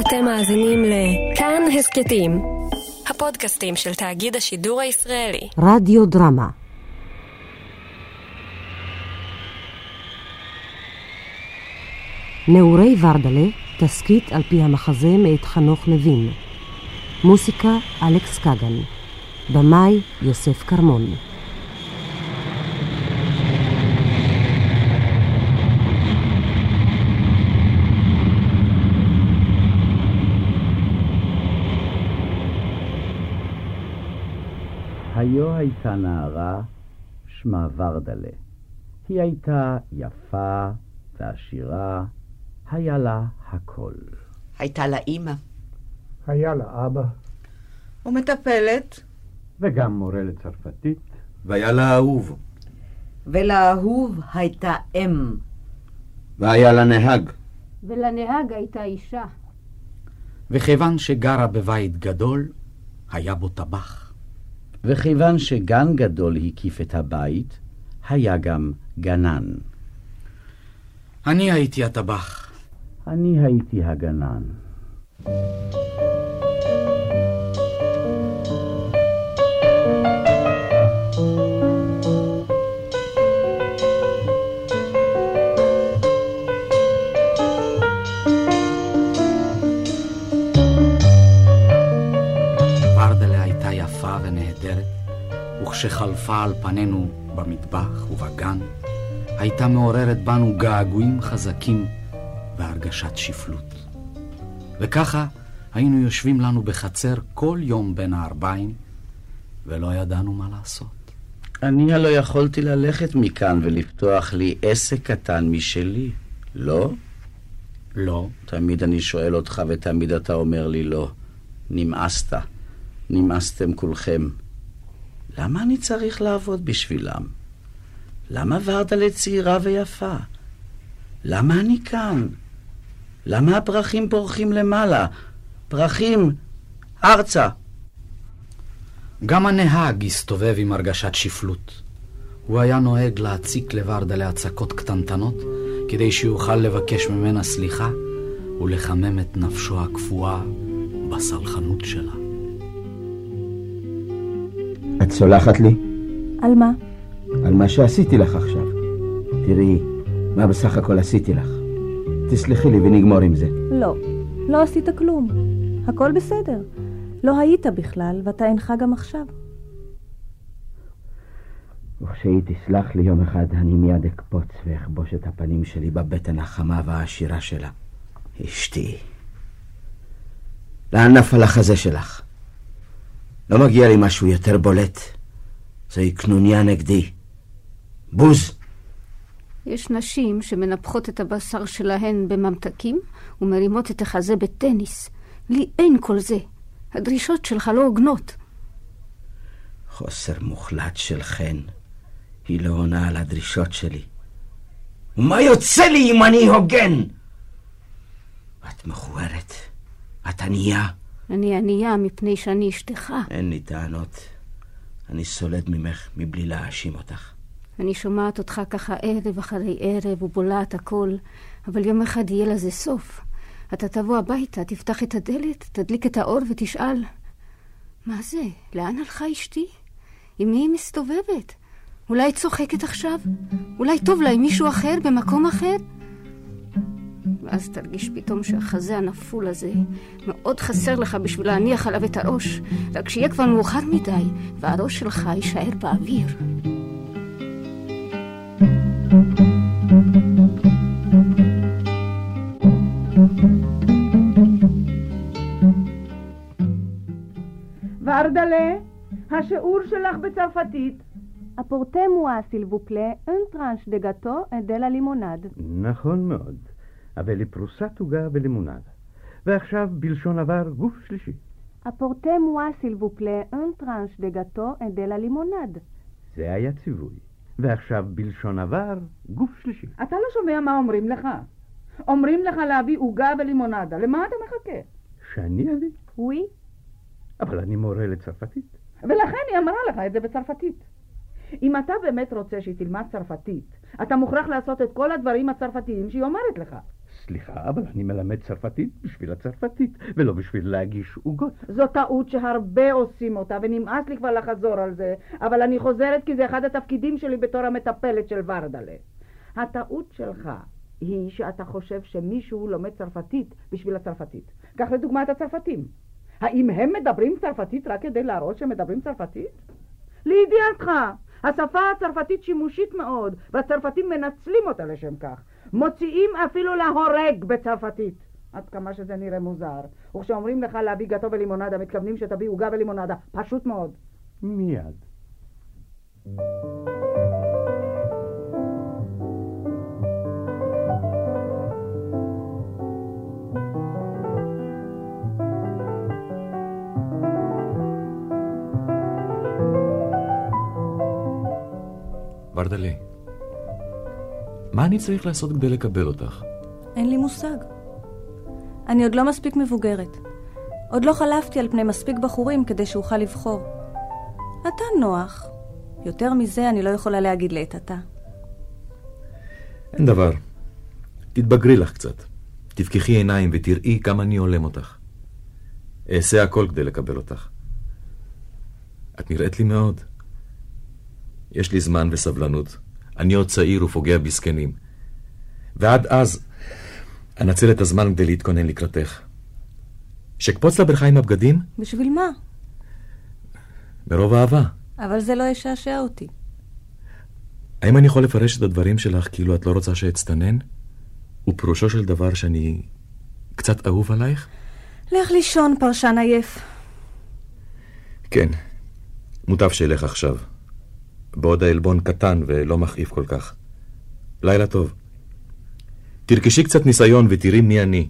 אתם מאזינים לכאן הסכתים, הפודקאסטים של תאגיד השידור הישראלי. רדיו דרמה נעורי ורדלה, תסכית על פי המחזה מאת חנוך לוין. מוסיקה אלכס קגן. במאי יוסף כרמון. היו הייתה נערה, שמה ורדלה. היא הייתה יפה ועשירה, היה לה הכל. הייתה לה אימא. היה לה אבא. ומטפלת. וגם מורה לצרפתית. והיה לה אהוב. ולאהוב הייתה אם. והיה לה נהג. ולנהג הייתה אישה. וכיוון שגרה בבית גדול, היה בו טבח. וכיוון שגן גדול הקיף את הבית, היה גם גנן. אני הייתי הטבח. אני הייתי הגנן. ורדלה וכשחלפה על פנינו במטבח ובגן, הייתה מעוררת בנו געגועים חזקים והרגשת שפלות. וככה היינו יושבים לנו בחצר כל יום בין הערביים, ולא ידענו מה לעשות. אני הלא יכולתי ללכת מכאן ולפתוח לי עסק קטן משלי, לא? לא, תמיד אני שואל אותך ותמיד אתה אומר לי לא. נמאסת. נמאסתם כולכם. למה אני צריך לעבוד בשבילם? למה ורדלה צעירה ויפה? למה אני כאן? למה הפרחים פורחים למעלה? פרחים, ארצה. גם הנהג הסתובב עם הרגשת שפלות. הוא היה נוהג להציק לוורדלה הצקות קטנטנות, כדי שיוכל לבקש ממנה סליחה ולחמם את נפשו הקפואה בסלחנות שלה. את סולחת לי? על מה? על מה שעשיתי לך עכשיו. תראי, מה בסך הכל עשיתי לך. תסלחי לי ונגמור עם זה. לא, לא עשית כלום. הכל בסדר. לא היית בכלל, ואתה אינך גם עכשיו. וכשהיא תסלח לי יום אחד, אני מיד אקפוץ ואכבוש את הפנים שלי בבטן החמה והעשירה שלה. אשתי, לאן נפל החזה שלך? לא מגיע לי משהו יותר בולט. זוהי קנוניה נגדי. בוז! יש נשים שמנפחות את הבשר שלהן בממתקים ומרימות את החזה בטניס. לי אין כל זה. הדרישות שלך לא הוגנות. חוסר מוחלט של חן. היא לא עונה על הדרישות שלי. ומה יוצא לי אם אני הוגן? את מכוערת. את ענייה. אני ענייה מפני שאני אשתך. אין לי טענות. אני סולד ממך מבלי להאשים אותך. אני שומעת אותך ככה ערב אחרי ערב ובולעת הכל, אבל יום אחד יהיה לזה סוף. אתה תבוא הביתה, תפתח את הדלת, תדליק את האור ותשאל, מה זה? לאן הלכה אשתי? עם מי היא מסתובבת? אולי צוחקת עכשיו? אולי טוב לה עם מישהו אחר במקום אחר? ואז תרגיש פתאום שהחזה הנפול הזה מאוד חסר לך בשביל להניח עליו את הראש, רק שיהיה כבר מאוחר מדי, והראש שלך יישאר באוויר. ורדלה, השיעור שלך בצרפתית. Une tranche de gâteau et de la limonade. נכון מאוד. אבל לפרוסת עוגה ולימונדה. ועכשיו בלשון עבר גוף שלישי. Apportez-moi, s'il vous plaît, une tranche de gâteau et de la limonade. זה היה ציווי. ועכשיו בלשון עבר גוף שלישי. אתה לא שומע מה אומרים לך. אומרים לך להביא עוגה ולימונדה. למה אתה מחכה? שאני אביא? Oui, אבל אני מורה לצרפתית. ולכן היא אמרה לך את זה בצרפתית. אם אתה באמת רוצה שהיא תלמד צרפתית, אתה מוכרח לעשות את כל הדברים הצרפתיים שהיא אומרת לך. סליחה, אבל אני מלמד צרפתית בשביל הצרפתית, ולא בשביל להגיש עוגות. זו טעות שהרבה עושים אותה, ונמאס לי כבר לחזור על זה, אבל אני חוזרת כי זה אחד התפקידים שלי בתור המטפלת של ורדלה. הטעות שלך היא שאתה חושב שמישהו לומד צרפתית בשביל הצרפתית. קח לדוגמה את הצרפתים. האם הם מדברים צרפתית רק כדי להראות שהם מדברים צרפתית? לידיעתך, השפה הצרפתית שימושית מאוד, והצרפתים מנצלים אותה לשם כך. מוציאים אפילו להורג בצרפתית. עד כמה שזה נראה מוזר. וכשאומרים לך להביא גתו ולימונדה, מתכוונים שתביא עוגה ולימונדה. פשוט מאוד. מיד. ורדלה, מה אני צריך לעשות כדי לקבל אותך? אין לי מושג. אני עוד לא מספיק מבוגרת. עוד לא חלפתי על פני מספיק בחורים כדי שאוכל לבחור. אתה נוח. יותר מזה אני לא יכולה להגיד לעת עתה. אין דבר. תתבגרי לך קצת. תפקחי עיניים ותראי כמה אני הולם אותך. אעשה הכל כדי לקבל אותך. את נראית לי מאוד. יש לי זמן וסבלנות. אני עוד צעיר ופוגע בזקנים. ועד אז, אנצל את הזמן כדי להתכונן לקראתך. שקפוץ לבריכה עם הבגדים? בשביל מה? מרוב אהבה. אבל זה לא ישעשע אותי. האם אני יכול לפרש את הדברים שלך כאילו את לא רוצה שאצטנן? ופירושו של דבר שאני קצת אהוב עלייך? לך לישון, פרשן עייף. כן, מוטב שאלך עכשיו. בעוד העלבון קטן ולא מכאיב כל כך. לילה טוב. תרכשי קצת ניסיון ותראי מי אני.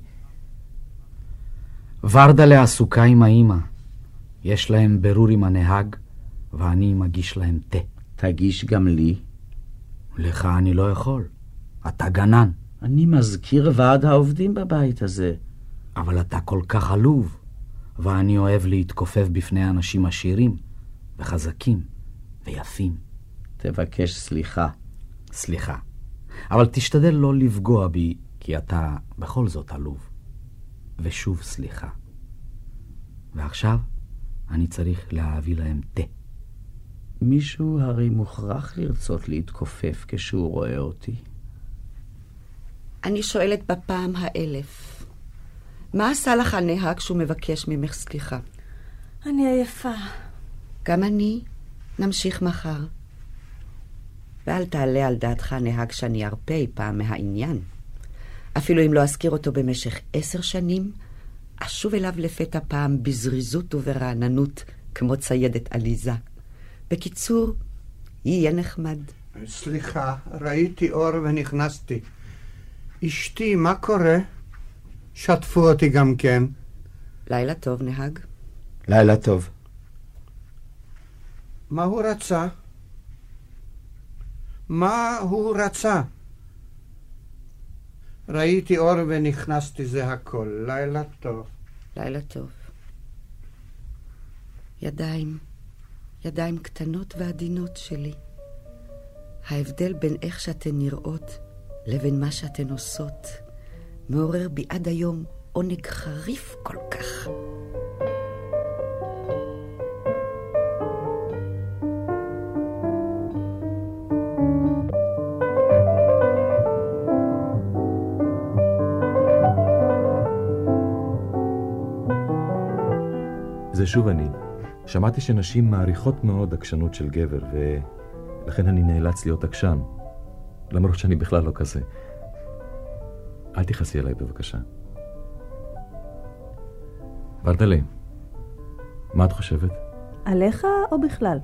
ורדלה עסוקה עם האימא. יש להם ברור עם הנהג, ואני מגיש להם תה. תגיש גם לי. לך אני לא יכול. אתה גנן. אני מזכיר ועד העובדים בבית הזה. אבל אתה כל כך עלוב, ואני אוהב להתכופף בפני אנשים עשירים, וחזקים, ויפים. תבקש סליחה. סליחה. אבל תשתדל לא לפגוע בי, כי אתה בכל זאת עלוב. ושוב סליחה. ועכשיו אני צריך להביא להם תה. מישהו הרי מוכרח לרצות להתכופף כשהוא רואה אותי. אני שואלת בפעם האלף, מה עשה לך הנהג כשהוא מבקש ממך סליחה? אני עייפה. גם אני. נמשיך מחר. ואל תעלה על דעתך נהג שאני ארפה אי פעם מהעניין. אפילו אם לא אזכיר אותו במשך עשר שנים, אשוב אליו לפתע פעם בזריזות וברעננות, כמו ציידת עליזה. בקיצור, יהיה נחמד. סליחה, ראיתי אור ונכנסתי. אשתי, מה קורה? שתפו אותי גם כן. לילה טוב, נהג. לילה טוב. מה הוא רצה? מה הוא רצה? ראיתי אור ונכנסתי, זה הכל. לילה טוב. לילה טוב. ידיים, ידיים קטנות ועדינות שלי. ההבדל בין איך שאתן נראות לבין מה שאתן עושות מעורר בי עד היום עונג חריף כל כך. זה שוב אני. שמעתי שנשים מעריכות מאוד עקשנות של גבר, ולכן אני נאלץ להיות עקשן. למרות שאני בכלל לא כזה. אל תכעסי עליי בבקשה. ורדלה, מה את חושבת? עליך או בכלל?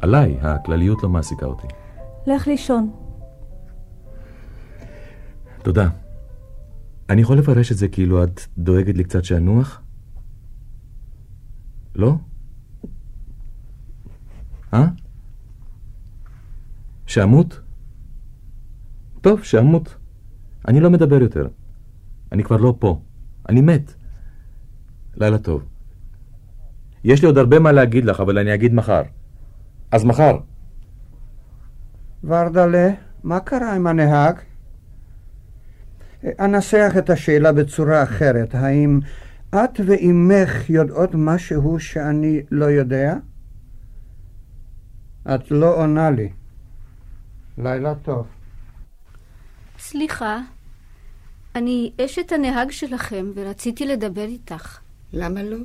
עליי, הכלליות לא מעסיקה אותי. לך לישון. תודה. אני יכול לפרש את זה כאילו את דואגת לי קצת שאנוח? לא? אה? שאמות? טוב, שאמות. אני לא מדבר יותר. אני כבר לא פה. אני מת. לילה טוב. יש לי עוד הרבה מה להגיד לך, אבל אני אגיד מחר. אז מחר. ורדלה, מה קרה עם הנהג? אנסח את השאלה בצורה אחרת. האם את ואימך יודעות משהו שאני לא יודע? את לא עונה לי. לילה טוב. סליחה, אני אשת הנהג שלכם ורציתי לדבר איתך. למה לא?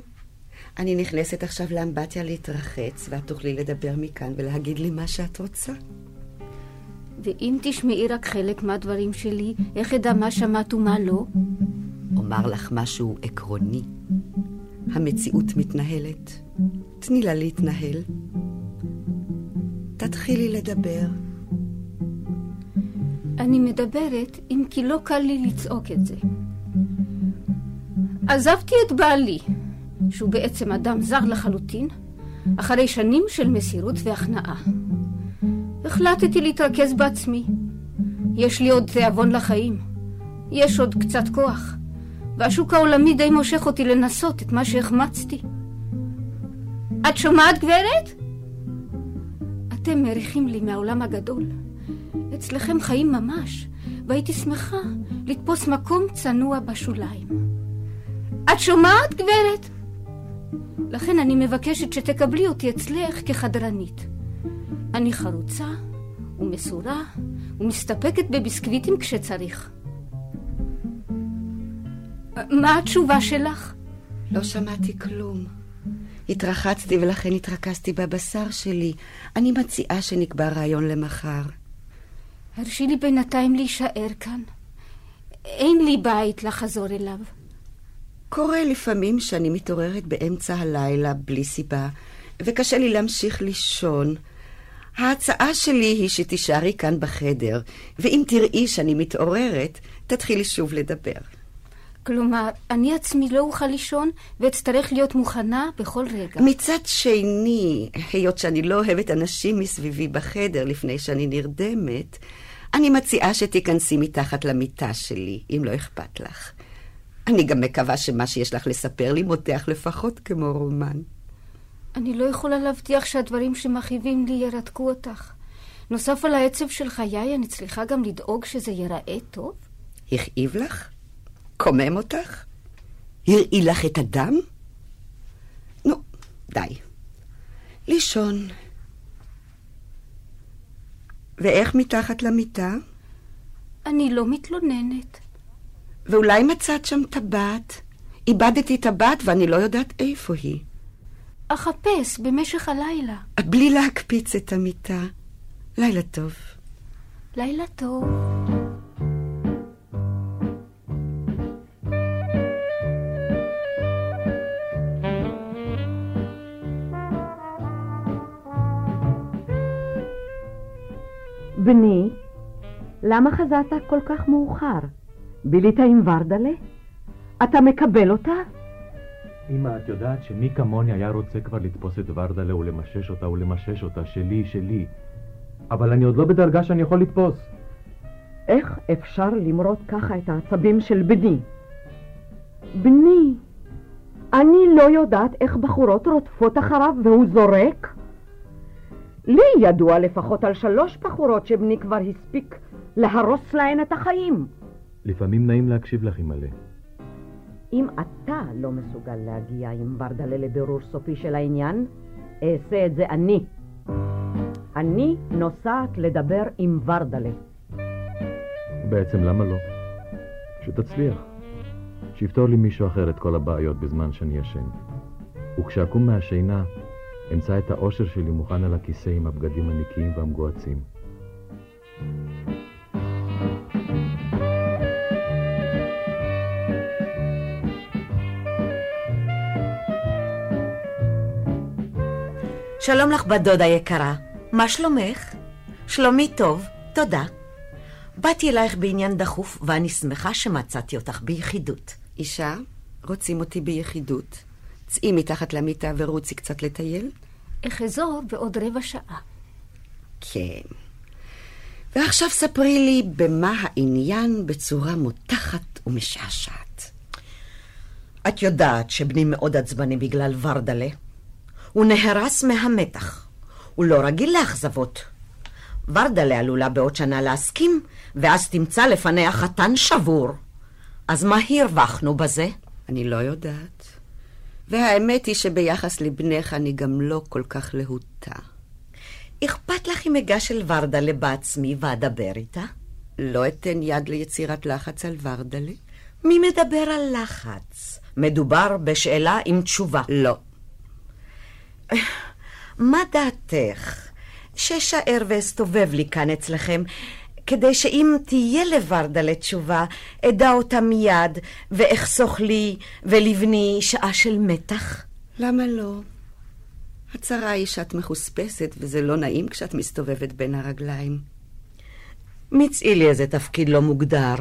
אני נכנסת עכשיו לאמבטיה להתרחץ, ואת תוכלי לדבר מכאן ולהגיד לי מה שאת רוצה. ואם תשמעי רק חלק מהדברים שלי, איך אדע מה שמעת ומה לא? אומר לך משהו עקרוני. המציאות מתנהלת. תני לה להתנהל. תתחילי לדבר. אני מדברת אם כי לא קל לי לצעוק את זה. עזבתי את בעלי, שהוא בעצם אדם זר לחלוטין, אחרי שנים של מסירות והכנעה. החלטתי להתרכז בעצמי. יש לי עוד תיאבון לחיים. יש עוד קצת כוח. והשוק העולמי די מושך אותי לנסות את מה שהחמצתי. את שומעת, גברת? אתם מריחים לי מהעולם הגדול. אצלכם חיים ממש, והייתי שמחה לתפוס מקום צנוע בשוליים. את שומעת, גברת? לכן אני מבקשת שתקבלי אותי אצלך כחדרנית. אני חרוצה ומסורה ומסתפקת בביסקוויטים כשצריך. מה התשובה שלך? לא שמעתי כלום. התרחצתי ולכן התרכזתי בבשר שלי. אני מציעה שנקבע רעיון למחר. הרשי לי בינתיים להישאר כאן. אין לי בית לחזור אליו. קורה לפעמים שאני מתעוררת באמצע הלילה בלי סיבה, וקשה לי להמשיך לישון. ההצעה שלי היא שתישארי כאן בחדר, ואם תראי שאני מתעוררת, תתחילי שוב לדבר. כלומר, אני עצמי לא אוכל לישון ואצטרך להיות מוכנה בכל רגע. מצד שני, היות שאני לא אוהבת אנשים מסביבי בחדר לפני שאני נרדמת, אני מציעה שתיכנסי מתחת למיטה שלי, אם לא אכפת לך. אני גם מקווה שמה שיש לך לספר לי מותח לפחות כמו רומן. אני לא יכולה להבטיח שהדברים שמכאיבים לי ירתקו אותך. נוסף על העצב של חיי, אני צריכה גם לדאוג שזה ייראה טוב. הכאיב לך? קומם אותך? הראי לך את הדם? נו, די. לישון. ואיך מתחת למיטה? אני לא מתלוננת. ואולי מצאת שם טבעת? איבדתי טבעת ואני לא יודעת איפה היא. אחפש במשך הלילה. בלי להקפיץ את המיטה. לילה טוב. לילה טוב. בני, למה חזרת כל כך מאוחר? בילית עם ורדלה? אתה מקבל אותה? אמא, את יודעת שמי כמוני היה רוצה כבר לתפוס את ורדלה ולמשש אותה ולמשש אותה, שלי, שלי. אבל אני עוד לא בדרגה שאני יכול לתפוס. איך אפשר למרוד ככה את העצבים של בני? בני, אני לא יודעת איך בחורות רודפות אחריו והוא זורק? לי ידוע לפחות על שלוש בחורות שבני כבר הספיק להרוס להן את החיים. לפעמים נעים להקשיב לך, אמא'לה. אם אתה לא מסוגל להגיע עם ורדלה לבירור סופי של העניין, אעשה את זה אני. אני נוסעת לדבר עם ורדלה. בעצם למה לא? שתצליח. שיפתור לי מישהו אחר את כל הבעיות בזמן שאני ישן. וכשאקום מהשינה, אמצא את האושר שלי מוכן על הכיסא עם הבגדים הנקיים והמגועצים. שלום לך, בת דודה יקרה. מה שלומך? שלומי טוב, תודה. באתי אלייך בעניין דחוף, ואני שמחה שמצאתי אותך ביחידות. אישה, רוצים אותי ביחידות. צאי מתחת למיטה ורוצי קצת לטייל. אחזור בעוד רבע שעה. כן. ועכשיו ספרי לי במה העניין בצורה מותחת ומשעשעת. את יודעת שבני מאוד עצבני בגלל ורדלה. הוא נהרס מהמתח. הוא לא רגיל לאכזבות. ורדלה עלולה בעוד שנה להסכים, ואז תמצא לפניה חתן שבור. אז מה הרווחנו בזה? אני לא יודעת. והאמת היא שביחס לבנך אני גם לא כל כך להוטה. אכפת לך אם אגש אל ורדלה בעצמי ואדבר איתה? לא אתן יד ליצירת לחץ על ורדלה. מי מדבר על לחץ? מדובר בשאלה עם תשובה. לא. מה דעתך? שאשאר ואסתובב לי כאן אצלכם, כדי שאם תהיה לוורדה תשובה, אדע אותה מיד, ואחסוך לי ולבני שעה של מתח? למה לא? הצרה היא שאת מחוספסת, וזה לא נעים כשאת מסתובבת בין הרגליים. מצאי לי איזה תפקיד לא מוגדר,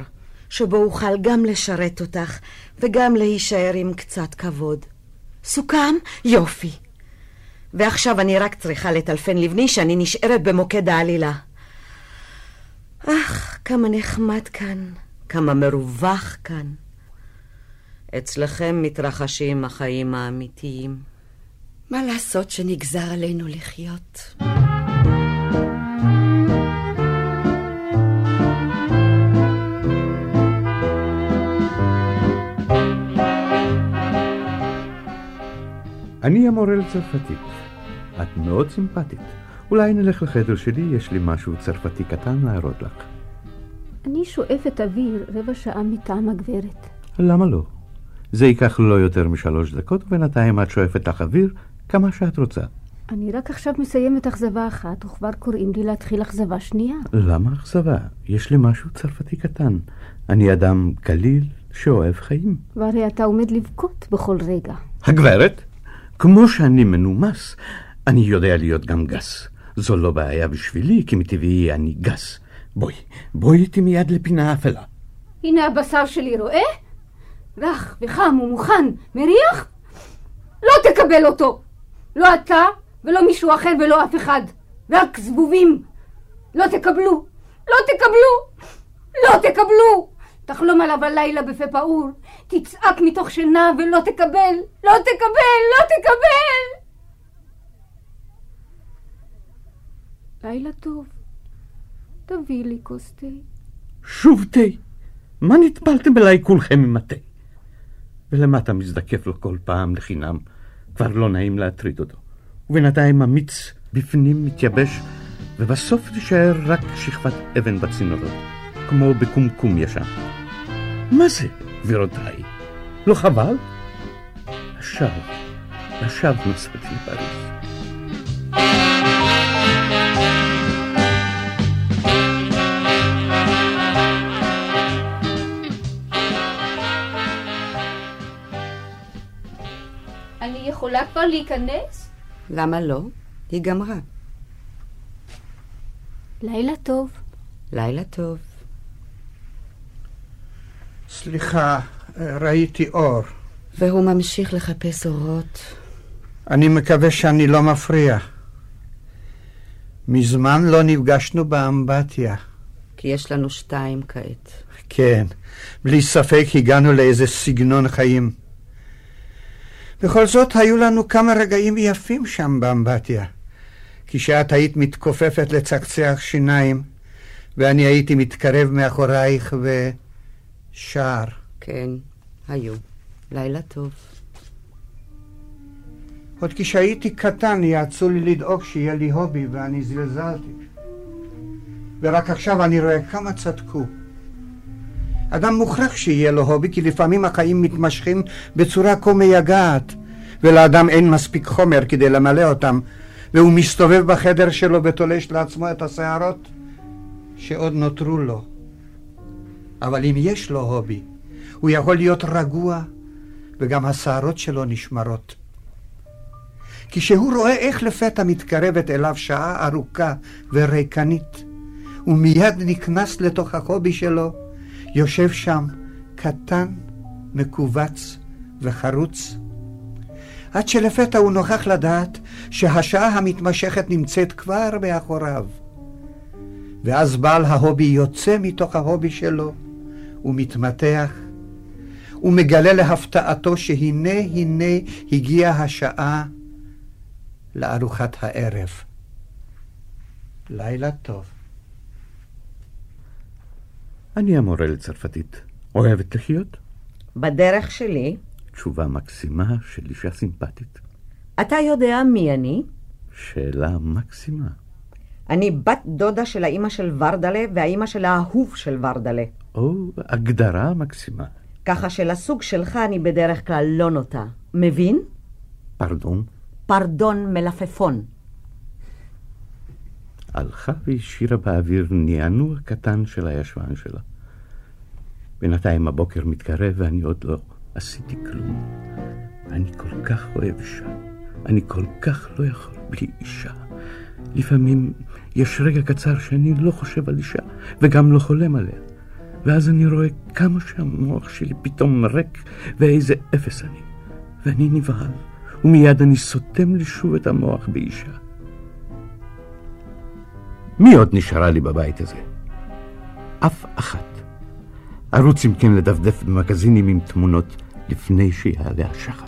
שבו אוכל גם לשרת אותך, וגם להישאר עם קצת כבוד. סוכם? יופי. ועכשיו אני רק צריכה לטלפן לבני שאני נשארת במוקד העלילה. אך, כמה נחמד כאן, כמה מרווח כאן. אצלכם מתרחשים החיים האמיתיים. מה לעשות שנגזר עלינו לחיות? אני המורה לצרפתית. את מאוד סימפטית. אולי נלך לחדר שלי, יש לי משהו צרפתי קטן להראות לך. אני שואפת אוויר רבע שעה מטעם הגברת. למה לא? זה ייקח לא יותר משלוש דקות, ובינתיים את שואפת לך אוויר כמה שאת רוצה. אני רק עכשיו מסיימת אכזבה אחת, וכבר קוראים לי להתחיל אכזבה שנייה. למה אכזבה? יש לי משהו צרפתי קטן. אני אדם קליל שאוהב חיים. והרי אתה עומד לבכות בכל רגע. הגברת, כמו שאני מנומס, אני יודע להיות גם גס. זו לא בעיה בשבילי, כי מטבעי אני גס. בואי, בואי איתי מיד לפינה אפלה. הנה הבשר שלי, רואה? רך וחם ומוכן, מריח? לא תקבל אותו! לא אתה ולא מישהו אחר ולא אף אחד. רק זבובים. לא תקבלו! לא תקבלו! לא תקבלו! תחלום עליו הלילה בפה פעור, תצעק מתוך שינה ולא תקבל! לא תקבל! לא תקבל! לילה טוב. תביא לי כוס תה. שוב תה? מה נטפלתם אליי כולכם עם התה? ולמה אתה מזדקף לו כל פעם לחינם? כבר לא נעים להטריד אותו. ובינתיים המיץ בפנים מתייבש, ובסוף תישאר רק שכבת אבן בצינורות, כמו בקומקום ישן. מה זה, גבירותיי? לא חבל? עכשיו, עכשיו נסעתי לפריז. יכולה כבר להיכנס? למה לא? היא גמרה. לילה טוב. לילה טוב. סליחה, ראיתי אור. והוא ממשיך לחפש אורות. אני מקווה שאני לא מפריע. מזמן לא נפגשנו באמבטיה. כי יש לנו שתיים כעת. כן, בלי ספק הגענו לאיזה סגנון חיים. בכל זאת, היו לנו כמה רגעים יפים שם באמבטיה. כשאת היית מתכופפת לצקצח שיניים, ואני הייתי מתקרב מאחורייך ושר. כן, היו. לילה טוב. עוד כשהייתי קטן יעצו לי לדאוג שיהיה לי הובי ואני זלזלתי. ורק עכשיו אני רואה כמה צדקו. אדם מוכרח שיהיה לו הובי, כי לפעמים החיים מתמשכים בצורה כה מייגעת, ולאדם אין מספיק חומר כדי למלא אותם, והוא מסתובב בחדר שלו ותולש לעצמו את השערות שעוד נותרו לו. אבל אם יש לו הובי, הוא יכול להיות רגוע, וגם השערות שלו נשמרות. כשהוא רואה איך לפתע מתקרבת אליו שעה ארוכה וריקנית, הוא מיד נכנס לתוך ההובי שלו, יושב שם קטן, מכווץ וחרוץ, עד שלפתע הוא נוכח לדעת שהשעה המתמשכת נמצאת כבר מאחוריו. ואז בעל ההובי יוצא מתוך ההובי שלו ומתמתח, ומגלה להפתעתו שהנה הנה הגיעה השעה לארוחת הערב. לילה טוב. אני המורה לצרפתית. אוהבת לחיות? בדרך שלי. תשובה מקסימה של אישה סימפטית. אתה יודע מי אני? שאלה מקסימה. אני בת דודה של האימא של ורדלה והאימא של האהוב של ורדלה. או, הגדרה מקסימה. ככה שלסוג שלך אני בדרך כלל לא נוטה. מבין? פרדון? פרדון מלפפון. הלכה והשאירה באוויר נענוע קטן של הישבן שלה. בינתיים הבוקר מתקרב ואני עוד לא עשיתי כלום. אני כל כך אוהב אישה. אני כל כך לא יכול בלי אישה. לפעמים יש רגע קצר שאני לא חושב על אישה, וגם לא חולם עליה. ואז אני רואה כמה שהמוח שלי פתאום ריק, ואיזה אפס אני. ואני נבהל, ומיד אני סותם לי שוב את המוח באישה. מי עוד נשארה לי בבית הזה? אף אחת. ארוץ אם כן לדפדף במגזינים עם תמונות לפני שיעלה השחר.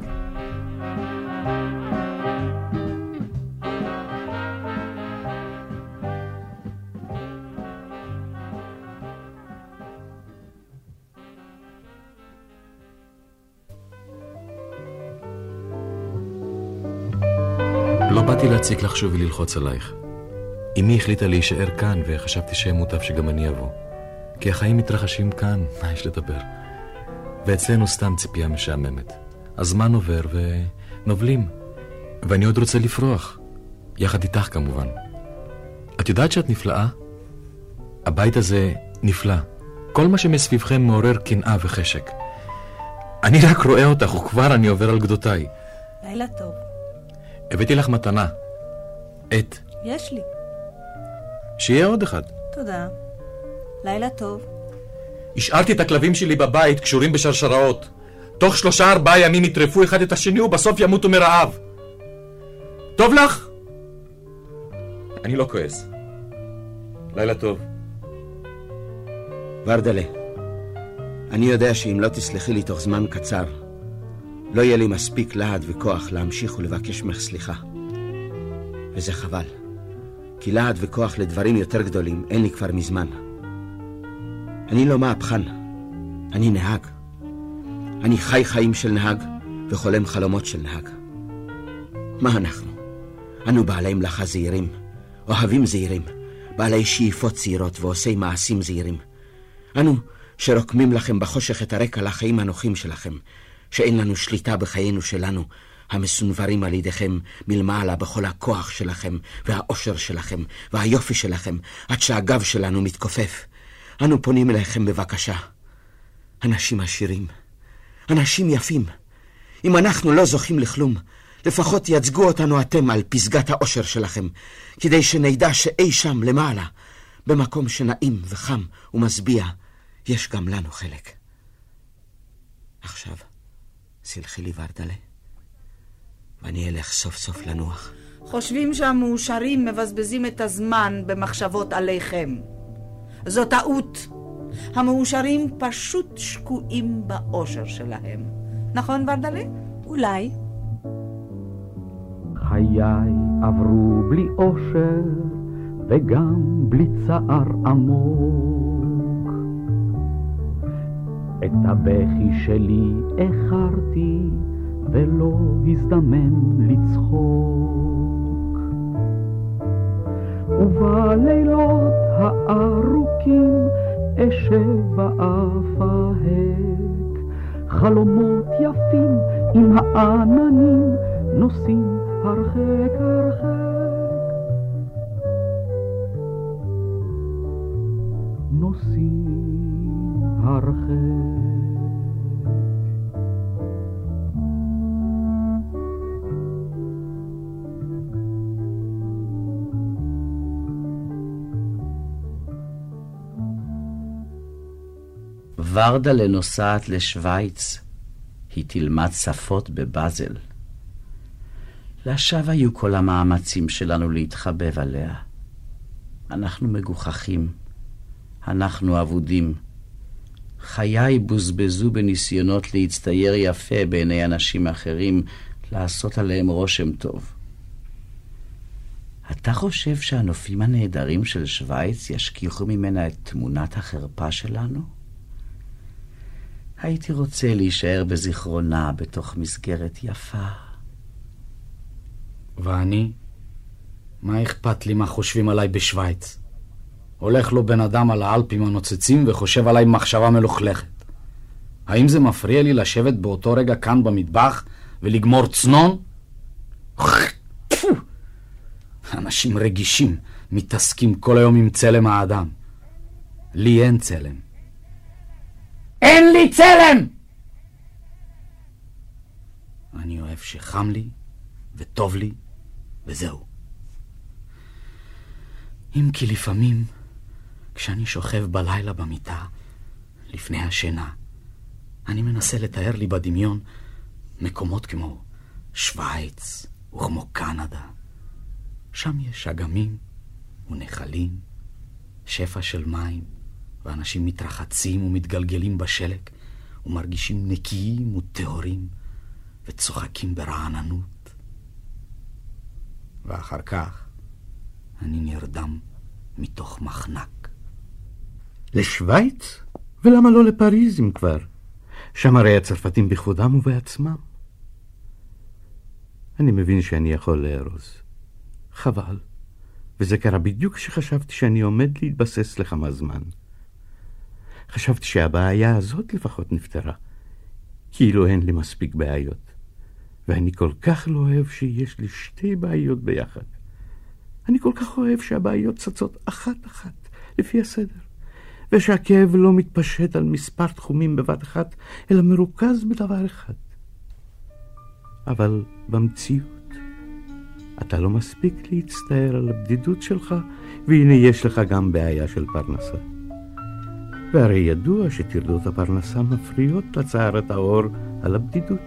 לא באתי להציק לך שוב וללחוץ עלייך. אמי החליטה להישאר כאן, וחשבתי שיהיה מוטב שגם אני אבוא. כי החיים מתרחשים כאן, מה יש לדבר? ואצלנו סתם ציפייה משעממת. הזמן עובר ונובלים, ואני עוד רוצה לפרוח. יחד איתך כמובן. את יודעת שאת נפלאה? הבית הזה נפלא. כל מה שמסביבכם מעורר קנאה וחשק. אני רק רואה אותך, וכבר אני עובר על גדותיי. לילה טוב. הבאתי לך מתנה. את. יש לי. שיהיה עוד אחד. תודה. לילה טוב. השארתי את הכלבים שלי בבית קשורים בשרשראות. תוך שלושה ארבעה ימים יטרפו אחד את השני ובסוף ימותו מרעב. טוב לך? אני לא כועס. לילה טוב. ורדלה, אני יודע שאם לא תסלחי לי תוך זמן קצר, לא יהיה לי מספיק להט וכוח להמשיך ולבקש ממך סליחה. וזה חבל, כי להט וכוח לדברים יותר גדולים אין לי כבר מזמן. אני לא מהפכן, אני נהג. אני חי חיים של נהג וחולם חלומות של נהג. מה אנחנו? אנו בעלי מלאכה זהירים, אוהבים זהירים, בעלי שאיפות זהירות ועושי מעשים זהירים. אנו שרוקמים לכם בחושך את הרקע לחיים הנוחים שלכם, שאין לנו שליטה בחיינו שלנו, המסונברים על ידיכם מלמעלה בכל הכוח שלכם, והאושר שלכם, והיופי שלכם, עד שהגב שלנו מתכופף. אנו פונים אליכם בבקשה. אנשים עשירים, אנשים יפים, אם אנחנו לא זוכים לכלום, לפחות תייצגו אותנו אתם על פסגת האושר שלכם, כדי שנדע שאי שם למעלה, במקום שנעים וחם ומשביע, יש גם לנו חלק. עכשיו, סלחי לי ורדלה, ואני אלך סוף סוף לנוח. חושבים שהמאושרים מבזבזים את הזמן במחשבות עליכם. זו טעות. המאושרים פשוט שקועים באושר שלהם. נכון, ורדלה? אולי. חיי עברו בלי אושר וגם בלי צער עמוק. את הבכי שלי איחרתי ולא הזדמן לצחוק. ובלילות הארוכים אשב ואפהק חלומות יפים עם העננים נוסעים הרחק הרחק. נוסעים הרחק. ורדלה נוסעת לשוויץ. היא תלמד שפות בבאזל. לשווא היו כל המאמצים שלנו להתחבב עליה. אנחנו מגוחכים, אנחנו אבודים. חיי בוזבזו בניסיונות להצטייר יפה בעיני אנשים אחרים, לעשות עליהם רושם טוב. אתה חושב שהנופים הנהדרים של שווייץ ישכיחו ממנה את תמונת החרפה שלנו? הייתי רוצה להישאר בזיכרונה בתוך מסגרת יפה. ואני? מה אכפת לי מה חושבים עליי בשוויץ? הולך לו בן אדם על האלפים הנוצצים וחושב עליי מחשבה מלוכלכת. האם זה מפריע לי לשבת באותו רגע כאן במטבח ולגמור צנון? אנשים רגישים מתעסקים כל היום עם צלם האדם. לי אין צלם. אין לי צלם! אני אוהב שחם לי וטוב לי, וזהו. אם כי לפעמים, כשאני שוכב בלילה במיטה, לפני השינה, אני מנסה לתאר לי בדמיון מקומות כמו שווייץ וכמו קנדה. שם יש אגמים ונחלים, שפע של מים, ואנשים מתרחצים ומתגלגלים בשלג, ומרגישים נקיים וטהורים, וצוחקים ברעננות. ואחר כך אני נרדם מתוך מחנק. לשוויץ? ולמה לא לפריז אם כבר? שם הרי הצרפתים בכבודם ובעצמם. אני מבין שאני יכול לארוז. חבל. וזה קרה בדיוק כשחשבתי שאני עומד להתבסס לכמה זמן. חשבתי שהבעיה הזאת לפחות נפתרה, כאילו אין לי מספיק בעיות. ואני כל כך לא אוהב שיש לי שתי בעיות ביחד. אני כל כך אוהב שהבעיות צצות אחת-אחת, לפי הסדר, ושהכאב לא מתפשט על מספר תחומים בבת אחת, אלא מרוכז בדבר אחד. אבל במציאות, אתה לא מספיק להצטער על הבדידות שלך, והנה יש לך גם בעיה של פרנסה. והרי ידוע שטרדות הפרנסה מפריעות לצער הטהור על הבדידות.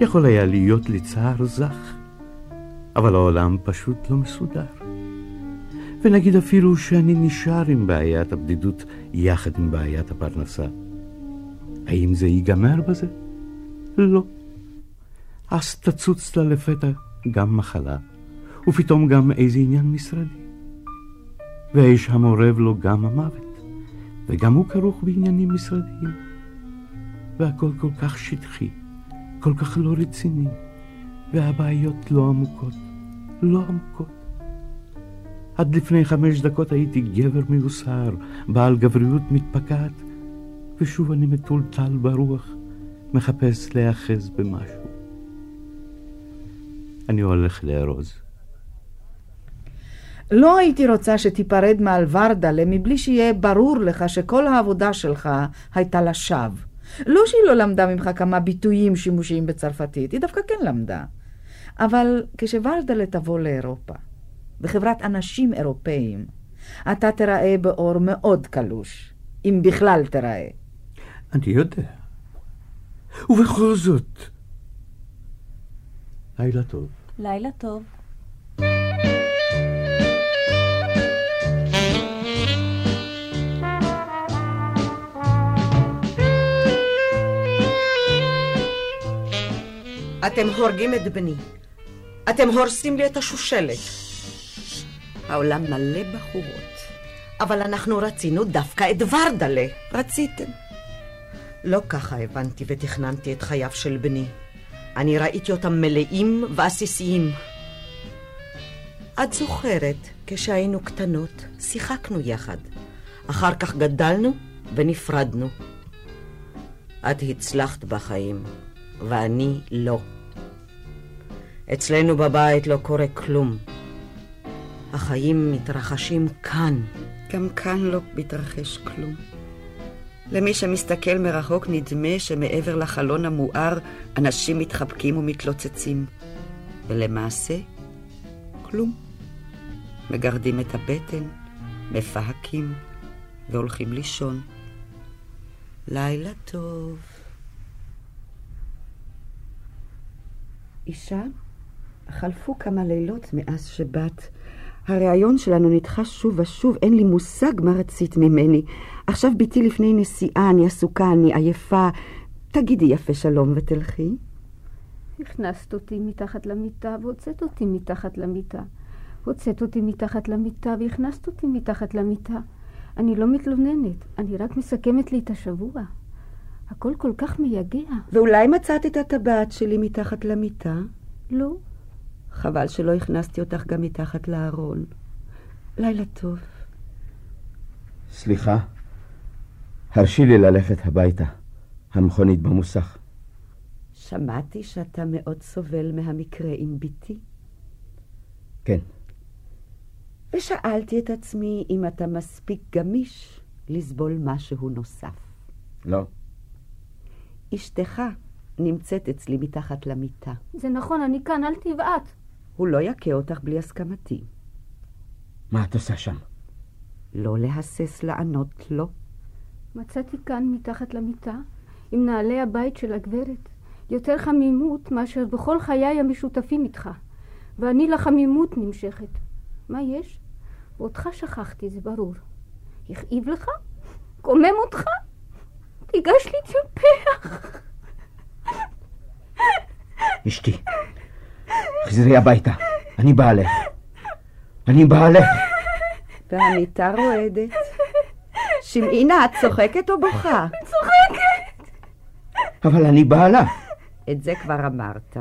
יכול היה להיות לי צער זך, אבל העולם פשוט לא מסודר. ונגיד אפילו שאני נשאר עם בעיית הבדידות יחד עם בעיית הפרנסה. האם זה ייגמר בזה? לא. אז תצוץ לה לפתע גם מחלה, ופתאום גם איזה עניין משרדי. והאיש המורב לו גם המוות, וגם הוא כרוך בעניינים משרדיים. והכל כל כך שטחי, כל כך לא רציני, והבעיות לא עמוקות, לא עמוקות. עד לפני חמש דקות הייתי גבר מיוסר, בעל גבריות מתפקעת, ושוב אני מטולטל ברוח, מחפש להיאחז במשהו. אני הולך לארוז. לא הייתי רוצה שתיפרד מעל ורדלה מבלי שיהיה ברור לך שכל העבודה שלך הייתה לשווא. לא שהיא לא למדה ממך כמה ביטויים שימושיים בצרפתית, היא דווקא כן למדה. אבל כשוורדלה תבוא לאירופה, בחברת אנשים אירופאים, אתה תראה באור מאוד קלוש, אם בכלל תראה. אני יודע. ובכל זאת... לילה טוב. לילה טוב. אתם הורגים את בני. אתם הורסים לי את השושלת. העולם מלא בחורות. אבל אנחנו רצינו דווקא את ורדלה. רציתם. לא ככה הבנתי ותכננתי את חייו של בני. אני ראיתי אותם מלאים ועסיסיים. את זוכרת, כשהיינו קטנות, שיחקנו יחד. אחר כך גדלנו ונפרדנו. את הצלחת בחיים, ואני לא. אצלנו בבית לא קורה כלום. החיים מתרחשים כאן. גם כאן לא מתרחש כלום. למי שמסתכל מרחוק נדמה שמעבר לחלון המואר אנשים מתחבקים ומתלוצצים. ולמעשה, כלום. מגרדים את הבטן, מפהקים והולכים לישון. לילה טוב. אישה, חלפו כמה לילות מאז שבאת. הריאיון שלנו נדחה שוב ושוב, אין לי מושג מה רצית ממני. עכשיו ביתי לפני נסיעה, אני עסוקה, אני עייפה. תגידי יפה שלום ותלכי. הכנסת אותי מתחת למיטה והוצאת אותי מתחת למיטה. הוצאת אותי מתחת למיטה והכנסת אותי מתחת למיטה. אני לא מתלוננת, אני רק מסכמת לי את השבוע. הכל כל כך מייגע. ואולי מצאת את הטבעת שלי מתחת למיטה? לא. חבל שלא הכנסתי אותך גם מתחת לארון. לילה טוב. סליחה, הרשי לי ללכת הביתה. המכונית במוסך. שמעתי שאתה מאוד סובל מהמקרה עם בתי. כן. ושאלתי את עצמי אם אתה מספיק גמיש לסבול משהו נוסף. לא. אשתך נמצאת אצלי מתחת למיטה. זה נכון, אני כאן, אל תבעט. הוא לא יכה אותך בלי הסכמתי. מה את עושה שם? לא להסס לענות לו. מצאתי כאן מתחת למיטה, עם נעלי הבית של הגברת, יותר חמימות מאשר בכל חיי המשותפים איתך, ואני לחמימות נמשכת. מה יש? ואותך שכחתי, זה ברור. הכאיב לך? קומם אותך? תיגש להתייפח. אשתי, חזרי הביתה, אני בעלך. אני בעלך. והמיטה רועדת. שמעינה, את צוחקת או בוכה? צוחקת! אבל אני בעלה. את זה כבר אמרת.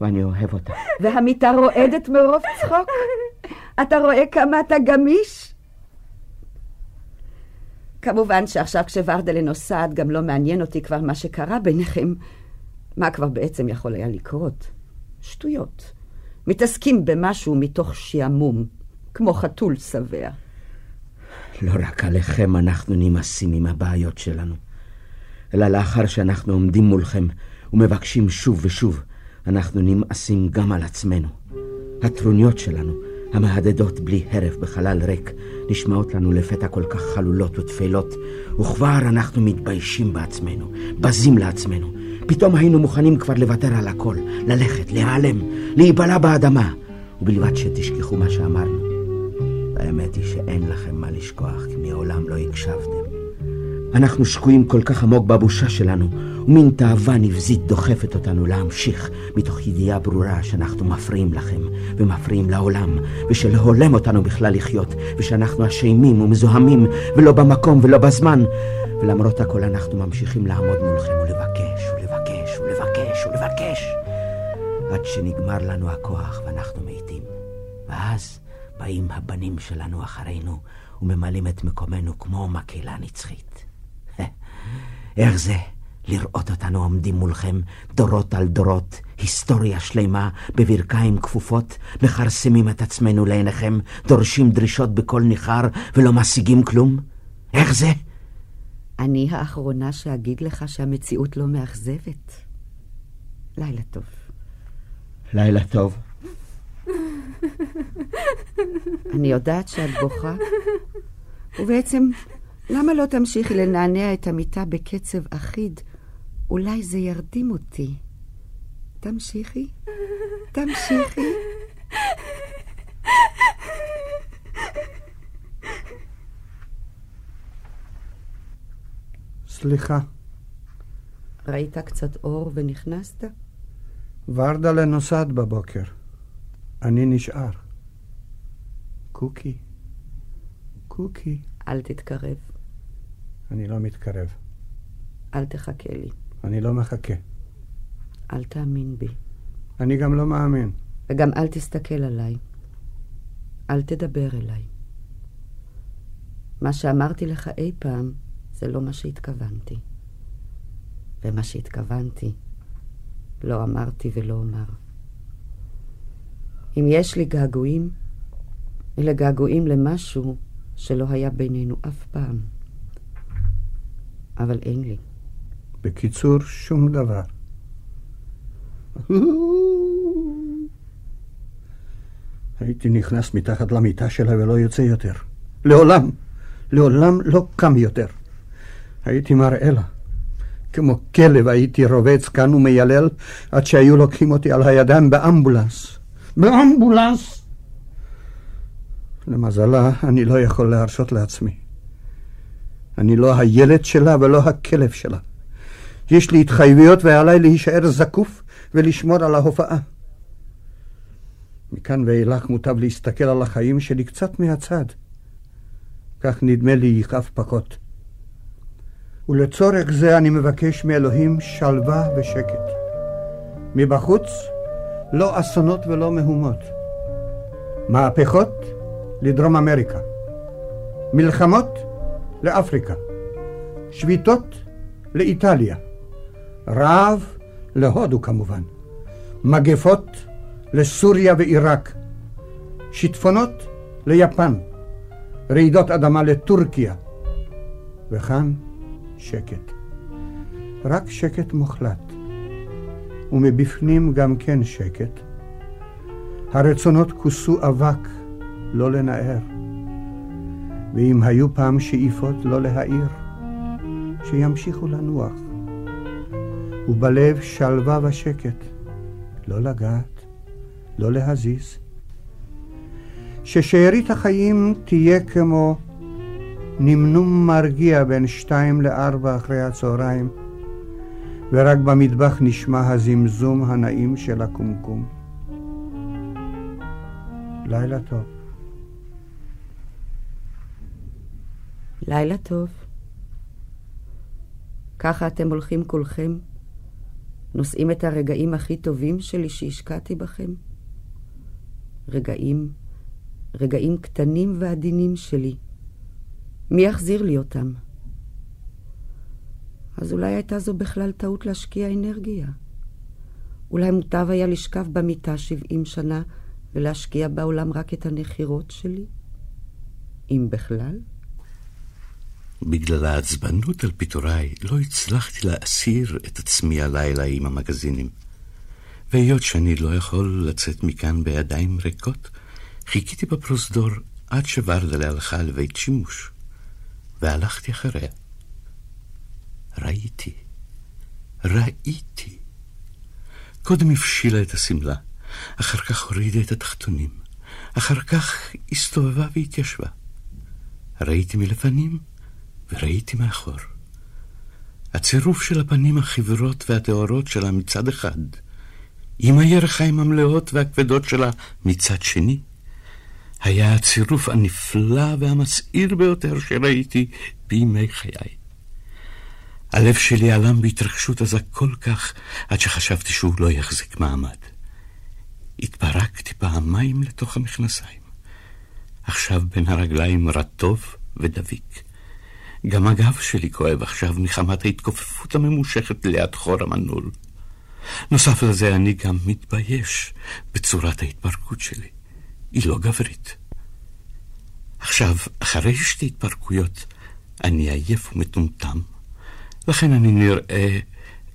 ואני אוהב אותה. והמיטה רועדת מרוב צחוק? אתה רואה כמה אתה גמיש? כמובן שעכשיו כשוורדלה נוסעת גם לא מעניין אותי כבר מה שקרה ביניכם. מה כבר בעצם יכול היה לקרות? שטויות. מתעסקים במשהו מתוך שעמום, כמו חתול שבע. לא רק עליכם אנחנו נמאסים עם הבעיות שלנו, אלא לאחר שאנחנו עומדים מולכם ומבקשים שוב ושוב, אנחנו נמאסים גם על עצמנו. הטרוניות שלנו, המהדהדות בלי הרף בחלל ריק, נשמעות לנו לפתע כל כך חלולות ותפלות, וכבר אנחנו מתביישים בעצמנו, בזים לעצמנו. פתאום היינו מוכנים כבר לוותר על הכל, ללכת, להיעלם, להיבלע באדמה, ובלבד שתשכחו מה שאמרנו. האמת היא שאין לכם מה לשכוח, כי מעולם לא הקשבתם. אנחנו שקועים כל כך עמוק בבושה שלנו, ומין תאווה נבזית דוחפת אותנו להמשיך, מתוך ידיעה ברורה שאנחנו מפריעים לכם, ומפריעים לעולם, ושלא הולם אותנו בכלל לחיות, ושאנחנו אשמים ומזוהמים, ולא במקום ולא בזמן. ולמרות הכל אנחנו ממשיכים לעמוד מולכם ולבקש, ולבקש, ולבקש, ולבקש, עד שנגמר לנו הכוח ואנחנו מתים. ואז באים הבנים שלנו אחרינו, וממלאים את מקומנו כמו מקהלה נצחית. איך זה לראות אותנו עומדים מולכם דורות על דורות, היסטוריה שלמה, בברכיים כפופות, מכרסמים את עצמנו לעיניכם, דורשים דרישות בקול ניחר ולא משיגים כלום? איך זה? אני האחרונה שאגיד לך שהמציאות לא מאכזבת. לילה טוב. לילה טוב. אני יודעת שאת בוכה, ובעצם למה לא תמשיכי לנענע את המיטה בקצב אחיד? אולי זה ירדים אותי. תמשיכי, תמשיכי. סליחה. ראית קצת אור ונכנסת? ורדלה נוסעת בבוקר. אני נשאר. קוקי. קוקי. אל תתקרב. אני לא מתקרב. אל תחכה לי. אני לא מחכה. אל תאמין בי. אני גם לא מאמין. וגם אל תסתכל עליי. אל תדבר אליי. מה שאמרתי לך אי פעם זה לא מה שהתכוונתי. ומה שהתכוונתי לא אמרתי ולא אומר. אם יש לי געגועים, אלה געגועים למשהו שלא היה בינינו אף פעם. אבל אין לי. בקיצור, שום דבר. הייתי נכנס מתחת למיטה שלה ולא יוצא יותר. לעולם, לעולם לא קם יותר. הייתי מראה לה. כמו כלב הייתי רובץ כאן ומיילל עד שהיו לוקחים אותי על הידיים באמבולנס. באמבולנס! למזלה, אני לא יכול להרשות לעצמי. אני לא הילד שלה ולא הכלב שלה. יש לי התחייבויות ועליי להישאר זקוף ולשמור על ההופעה. מכאן ואילך מוטב להסתכל על החיים שלי קצת מהצד. כך נדמה לי יכאב פחות. ולצורך זה אני מבקש מאלוהים שלווה ושקט. מבחוץ, לא אסונות ולא מהומות. מהפכות לדרום אמריקה. מלחמות לאפריקה. שביתות לאיטליה. רעב להודו כמובן. מגפות לסוריה ועיראק. שיטפונות ליפן. רעידות אדמה לטורקיה. וכאן שקט. רק שקט מוחלט. ומבפנים גם כן שקט. הרצונות כוסו אבק, לא לנער. ואם היו פעם שאיפות לא להעיר, שימשיכו לנוח. ובלב שלווה ושקט, לא לגעת, לא להזיז. ששארית החיים תהיה כמו נמנום מרגיע בין שתיים לארבע אחרי הצהריים, ורק במטבח נשמע הזמזום הנעים של הקומקום. לילה טוב. לילה טוב. ככה אתם הולכים כולכם, נושאים את הרגעים הכי טובים שלי שהשקעתי בכם. רגעים, רגעים קטנים ועדינים שלי. מי יחזיר לי אותם? אז אולי הייתה זו בכלל טעות להשקיע אנרגיה. אולי מוטב היה לשכב במיטה שבעים שנה ולהשקיע בעולם רק את הנחירות שלי? אם בכלל? בגלל העצבנות על פיטוריי לא הצלחתי להסיר את עצמי הלילה עם המגזינים. והיות שאני לא יכול לצאת מכאן בידיים ריקות, חיכיתי בפרוזדור עד שוורדלה הלכה לבית שימוש, והלכתי אחריה. ראיתי, ראיתי. קודם הפשילה את השמלה, אחר כך הורידה את התחתונים, אחר כך הסתובבה והתיישבה. ראיתי מלפנים וראיתי מאחור. הצירוף של הפנים החיוורות והטהורות שלה מצד אחד, עם הירכיים המלאות והכבדות שלה מצד שני, היה הצירוף הנפלא והמסעיר ביותר שראיתי בימי חיי. הלב שלי עלם בהתרגשות עזה כל כך, עד שחשבתי שהוא לא יחזיק מעמד. התפרקתי פעמיים לתוך המכנסיים. עכשיו בין הרגליים רטוב ודביק. גם הגב שלי כואב עכשיו מחמת ההתכופפות הממושכת ליד חור המנעול. נוסף לזה אני גם מתבייש בצורת ההתפרקות שלי. היא לא גברית. עכשיו, אחרי שתי התפרקויות, אני עייף ומטומטם, לכן אני נראה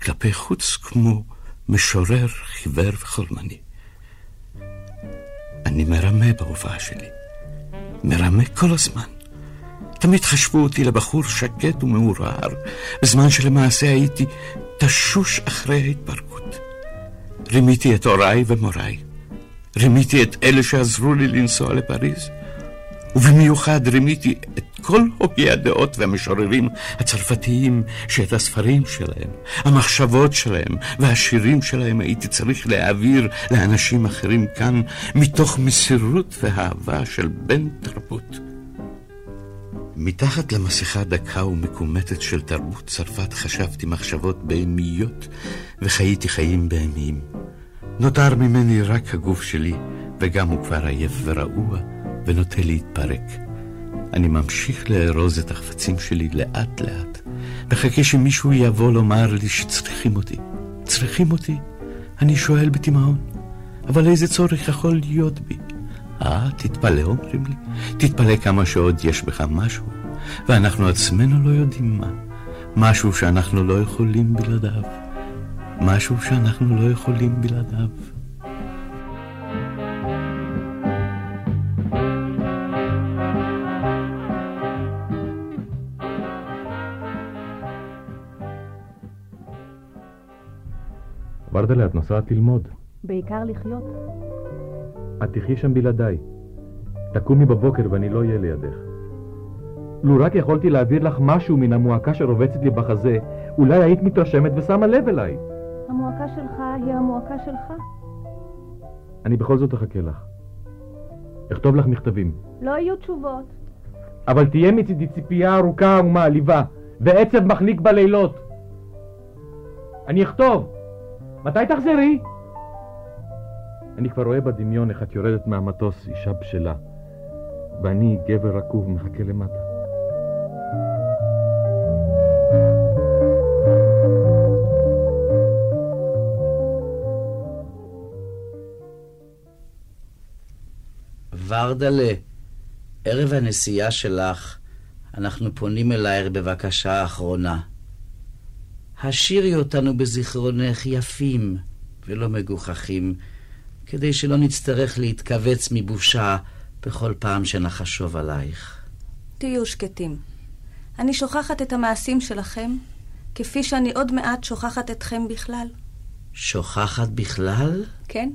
כלפי חוץ כמו משורר חיוור וחולמני. אני מרמה בהופעה שלי. מרמה כל הזמן. תמיד חשבו אותי לבחור שקט ומעורער, בזמן שלמעשה הייתי תשוש אחרי ההתפרקות. רימיתי את הוריי ומוריי. רימיתי את אלה שעזרו לי לנסוע לפריז. ובמיוחד רימיתי את כל הוגי הדעות והמשוררים הצרפתיים שאת הספרים שלהם, המחשבות שלהם והשירים שלהם הייתי צריך להעביר לאנשים אחרים כאן מתוך מסירות ואהבה של בן תרבות. מתחת למסכה דקה ומקומטת של תרבות צרפת חשבתי מחשבות בהמיות וחייתי חיים בהמיים. נותר ממני רק הגוף שלי, וגם הוא כבר עייף ורעוע. ונוטה להתפרק. אני ממשיך לארוז את החפצים שלי לאט לאט, מחכה שמישהו יבוא לומר לי שצריכים אותי. צריכים אותי? אני שואל בתימהון. אבל איזה צורך יכול להיות בי? אה, תתפלא, אומרים לי. תתפלא כמה שעוד יש בך משהו, ואנחנו עצמנו לא יודעים מה. משהו שאנחנו לא יכולים בלעדיו. משהו שאנחנו לא יכולים בלעדיו. ורדלה, את נוסעת ללמוד. בעיקר לחיות. את תחי שם בלעדיי. תקומי בבוקר ואני לא אהיה לידך. לו רק יכולתי להעביר לך משהו מן המועקה שרובצת לי בחזה, אולי היית מתרשמת ושמה לב אליי. המועקה שלך היא המועקה שלך. אני בכל זאת אחכה לך. אכתוב לך מכתבים. לא יהיו תשובות. אבל תהיה מצידי ציפייה ארוכה ומעליבה, ועצב מחליק בלילות. אני אכתוב. מתי תחזרי? אני כבר רואה בדמיון איך את יורדת מהמטוס, אישה בשלה, ואני גבר רקוב מחכה למטה. ורדלה, ערב הנסיעה שלך, אנחנו פונים אלייך בבקשה האחרונה. השאירי אותנו בזיכרונך יפים ולא מגוחכים, כדי שלא נצטרך להתכווץ מבושה בכל פעם שנחשוב עלייך. תהיו שקטים. אני שוכחת את המעשים שלכם, כפי שאני עוד מעט שוכחת אתכם בכלל. שוכחת בכלל? כן?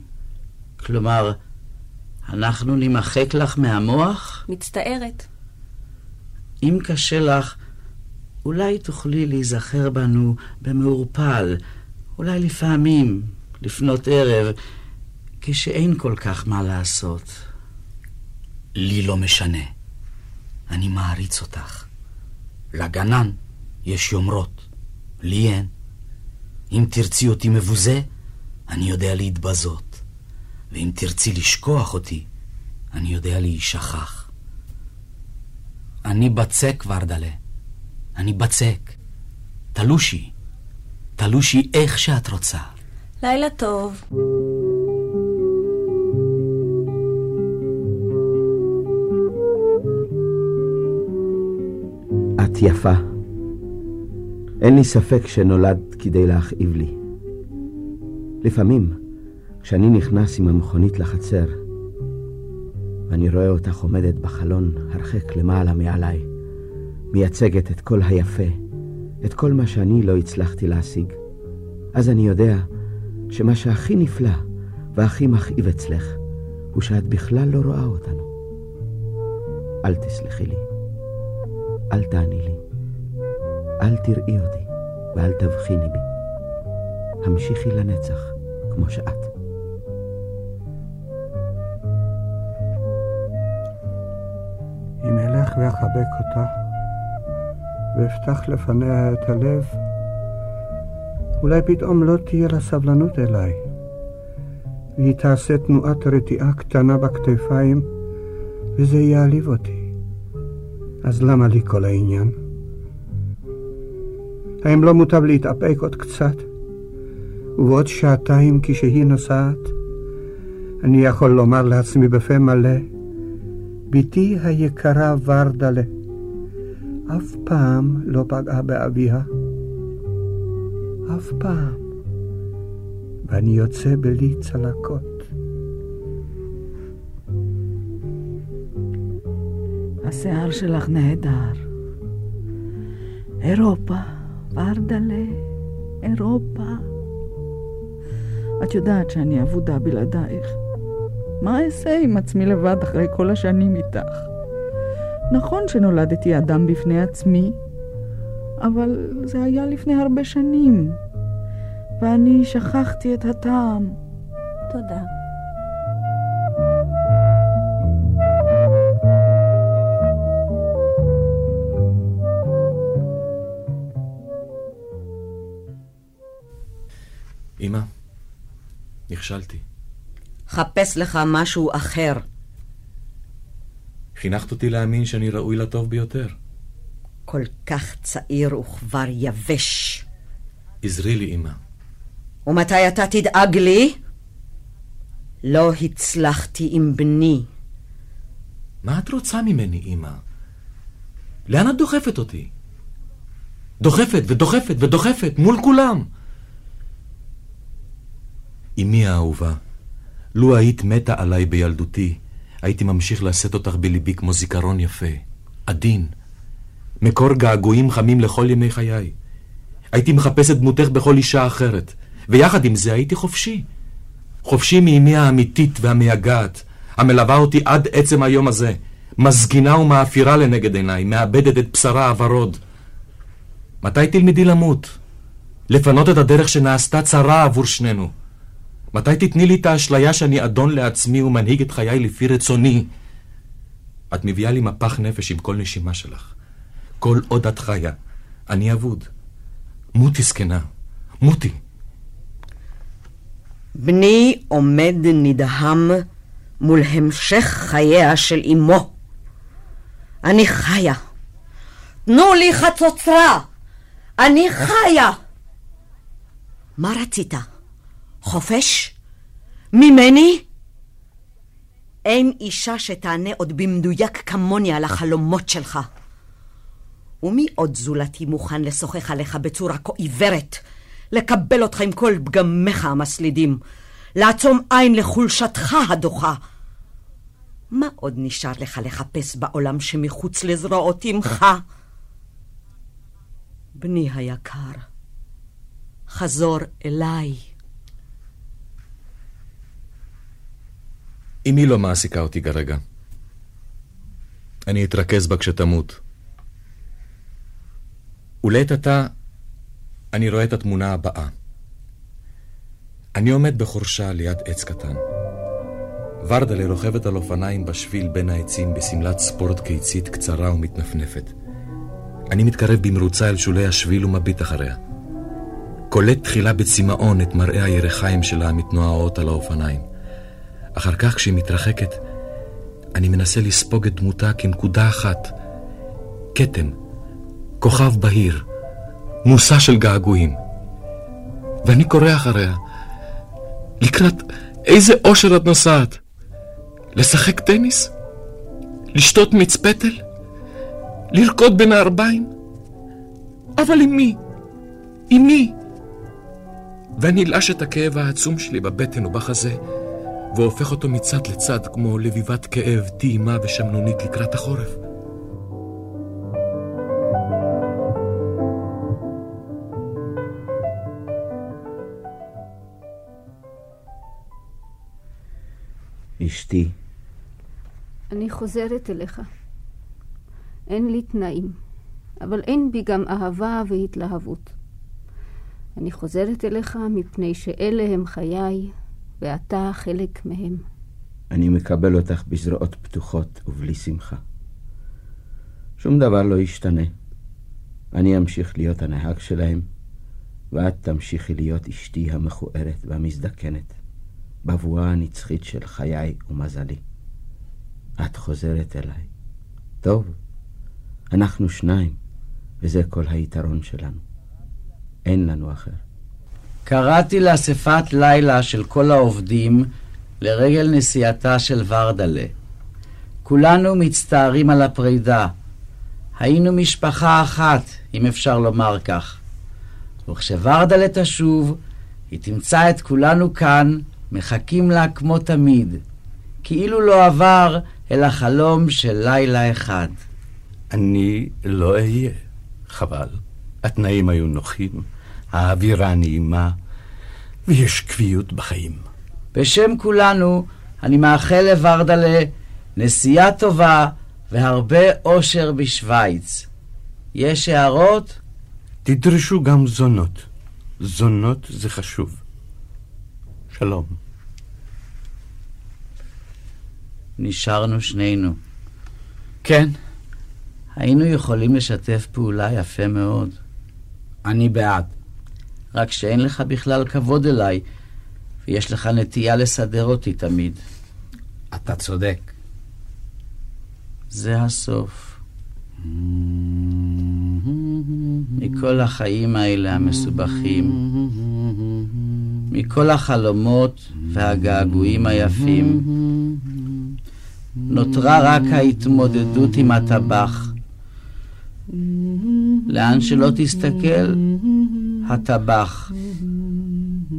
כלומר, אנחנו נמחק לך מהמוח? מצטערת. אם קשה לך, אולי תוכלי להיזכר בנו במעורפל, אולי לפעמים, לפנות ערב, כשאין כל כך מה לעשות. לי לא משנה. אני מעריץ אותך. לגנן יש יומרות, לי אין. אם תרצי אותי מבוזה, אני יודע להתבזות. ואם תרצי לשכוח אותי, אני יודע להישכח. אני בצק, ורדלה. אני בצק. תלושי. תלושי איך שאת רוצה. לילה טוב. את יפה. אין לי ספק שנולדת כדי להכאיב לי. לפעמים, כשאני נכנס עם המכונית לחצר, ואני רואה אותך עומדת בחלון הרחק למעלה מעליי, מייצגת את כל היפה, את כל מה שאני לא הצלחתי להשיג, אז אני יודע שמה שהכי נפלא והכי מכאיב אצלך, הוא שאת בכלל לא רואה אותנו. אל תסלחי לי. אל תעני לי. אל תראי אותי ואל תבחיני בי. המשיכי לנצח כמו שאת. אם אלך ואחבק אותה, ואפתח לפניה את הלב, אולי פתאום לא תהיה לה סבלנות אליי, והיא תעשה תנועת רתיעה קטנה בכתפיים, וזה יעליב אותי. אז למה לי כל העניין? האם לא מוטב להתאפק עוד קצת? ובעוד שעתיים כשהיא נוסעת, אני יכול לומר לעצמי בפה מלא, בתי היקרה ורדלה, אף פעם לא פגעה באביה. אף פעם. ואני יוצא בלי צלקות. השיער שלך נהדר. אירופה, ורדלה, אירופה. את יודעת שאני אבודה בלעדייך. מה אעשה עם עצמי לבד אחרי כל השנים איתך? נכון שנולדתי אדם בפני עצמי, אבל זה היה לפני הרבה שנים, ואני שכחתי את הטעם. תודה. נכשלתי. חפש לך משהו אחר. חינכת אותי להאמין שאני ראוי לטוב ביותר. כל כך צעיר וכבר יבש. עזרי לי, אמא. ומתי אתה תדאג לי? לא הצלחתי עם בני. מה את רוצה ממני, אמא? לאן את דוחפת אותי? דוחפת ודוחפת ודוחפת מול כולם. אמי האהובה, לו היית מתה עליי בילדותי, הייתי ממשיך לשאת אותך בליבי כמו זיכרון יפה, עדין, מקור געגועים חמים לכל ימי חיי. הייתי מחפש את דמותך בכל אישה אחרת, ויחד עם זה הייתי חופשי. חופשי מאמי האמיתית והמייגעת, המלווה אותי עד עצם היום הזה, מזגינה ומאפירה לנגד עיניי, מאבדת את בשרה הוורוד. מתי תלמדי למות? לפנות את הדרך שנעשתה צרה עבור שנינו. מתי תתני לי את האשליה שאני אדון לעצמי ומנהיג את חיי לפי רצוני? את מביאה לי מפח נפש עם כל נשימה שלך. כל עוד את חיה, אני אבוד. מותי זקנה. מותי. בני עומד נדהם מול המשך חייה של אמו. אני חיה. תנו לי חצוצרה! אני חיה! מה רצית? חופש? ממני? אין אישה שתענה עוד במדויק כמוני על החלומות שלך. ומי עוד זולתי מוכן לשוחח עליך בצורה כה עיוורת, לקבל אותך עם כל פגמיך המסלידים, לעצום עין לחולשתך הדוחה? מה עוד נשאר לך לחפש בעולם שמחוץ לזרועות אמך? בני היקר, חזור אליי. אמי לא מעסיקה אותי כרגע. אני אתרכז בה כשתמות. ולעת עתה אני רואה את התמונה הבאה. אני עומד בחורשה ליד עץ קטן. ורדלה רוכבת על אופניים בשביל בין העצים בשמלת ספורט קיצית קצרה ומתנפנפת. אני מתקרב במרוצה אל שולי השביל ומביט אחריה. קולט תחילה בצמאון את מראה הירחיים שלה המתנועעות על האופניים. אחר כך, כשהיא מתרחקת, אני מנסה לספוג את דמותה כנקודה אחת. כתם, כוכב בהיר, מושא של געגועים. ואני קורא אחריה. לקראת איזה אושר את נוסעת? לשחק טניס? לשתות מיץ פטל? לרקוד בין הערביים? אבל עם מי? עם מי? ואני אלעש את הכאב העצום שלי בבטן ובחזה, והופך אותו מצד לצד כמו לביבת כאב טעימה ושמנונית לקראת החורף. אשתי, אני חוזרת אליך. אין לי תנאים, אבל אין בי גם אהבה והתלהבות. אני חוזרת אליך מפני שאלה הם חיי, ואתה חלק מהם. אני מקבל אותך בזרועות פתוחות ובלי שמחה. שום דבר לא ישתנה. אני אמשיך להיות הנהג שלהם, ואת תמשיכי להיות אשתי המכוערת והמזדקנת, בבואה הנצחית של חיי ומזלי. את חוזרת אליי. טוב, אנחנו שניים, וזה כל היתרון שלנו. אין לנו אחר. קראתי לאספת לילה של כל העובדים לרגל נסיעתה של ורדלה. כולנו מצטערים על הפרידה. היינו משפחה אחת, אם אפשר לומר כך. וכשוורדלה תשוב, היא תמצא את כולנו כאן, מחכים לה כמו תמיד, כאילו לא עבר אלא חלום של לילה אחד. אני לא אהיה. חבל. התנאים היו נוחים, האווירה נעימה, ויש קביעות בחיים. בשם כולנו, אני מאחל לוורדלה נסיעה טובה והרבה אושר בשוויץ. יש הערות? תדרשו גם זונות. זונות זה חשוב. שלום. נשארנו שנינו. כן, היינו יכולים לשתף פעולה יפה מאוד. אני בעד. רק שאין לך בכלל כבוד אליי, ויש לך נטייה לסדר אותי תמיד. אתה צודק. זה הסוף. מכל החיים האלה המסובכים, מכל החלומות והגעגועים היפים, נותרה רק ההתמודדות עם הטבח. לאן שלא תסתכל, הטבח.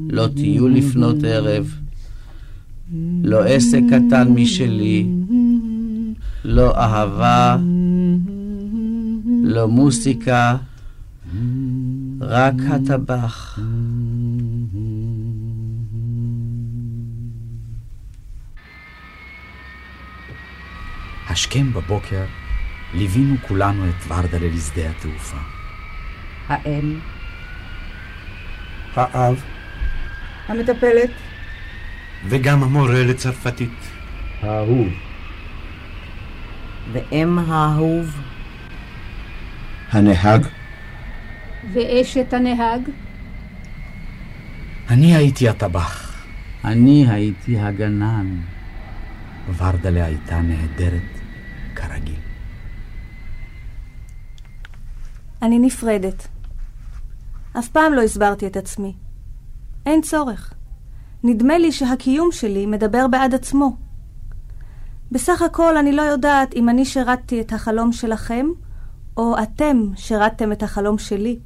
לא טיול לפנות ערב, לא עסק קטן משלי, לא אהבה, לא מוסיקה, רק הטבח. השכם בבוקר ליווינו כולנו את ורדלה לשדה התעופה. האם? האב? המטפלת? וגם המורה לצרפתית. האהוב. ואם האהוב? הנהג? ואשת הנהג? אני הייתי הטבח. אני הייתי הגנן. ורדלה הייתה נהדרת כרגיל. אני נפרדת. אף פעם לא הסברתי את עצמי. אין צורך. נדמה לי שהקיום שלי מדבר בעד עצמו. בסך הכל אני לא יודעת אם אני שירתתי את החלום שלכם, או אתם שירתתם את החלום שלי.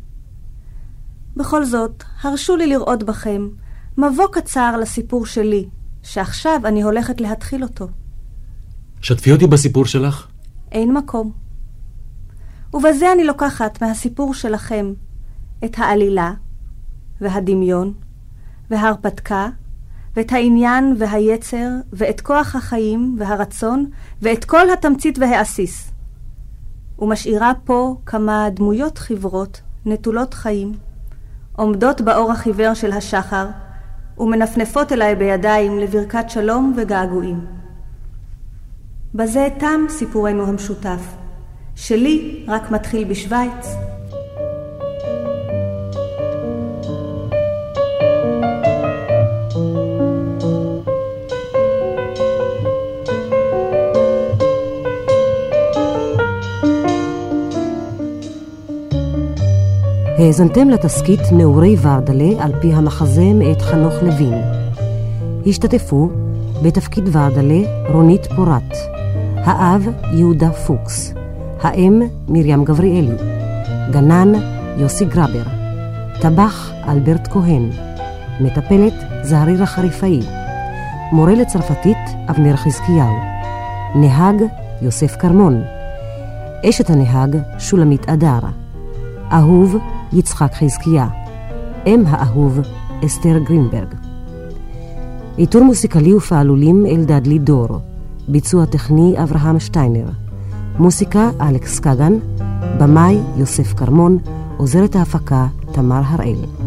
בכל זאת, הרשו לי לראות בכם מבוא קצר לסיפור שלי, שעכשיו אני הולכת להתחיל אותו. שתפי אותי בסיפור שלך. אין מקום. ובזה אני לוקחת מהסיפור שלכם את העלילה, והדמיון, וההרפתקה, ואת העניין והיצר, ואת כוח החיים והרצון, ואת כל התמצית והעסיס. ומשאירה פה כמה דמויות חברות, נטולות חיים, עומדות באור החיוור של השחר, ומנפנפות אליי בידיים לברכת שלום וגעגועים. בזה תם סיפורנו המשותף. שלי רק מתחיל בשוויץ. האזנתם לתסכית נעורי ורדלה על פי המחזה מאת חנוך לוין. השתתפו בתפקיד ורדלה רונית פורת, האב יהודה פוקס, האם מרים גבריאלי, גנן יוסי גרבר, טבח אלברט כהן, מטפלת זהרירה חריפאי, מורה לצרפתית אבנר חזקיהו, נהג יוסף כרמון, אשת הנהג שולמית אדר, אהוב יצחק חזקיה, אם האהוב אסתר גרינברג. עיטור מוסיקלי ופעלולים אלדד לידור, ביצוע טכני אברהם שטיינר, מוסיקה אלכס קגן, במאי יוסף כרמון, עוזרת ההפקה תמר הראל.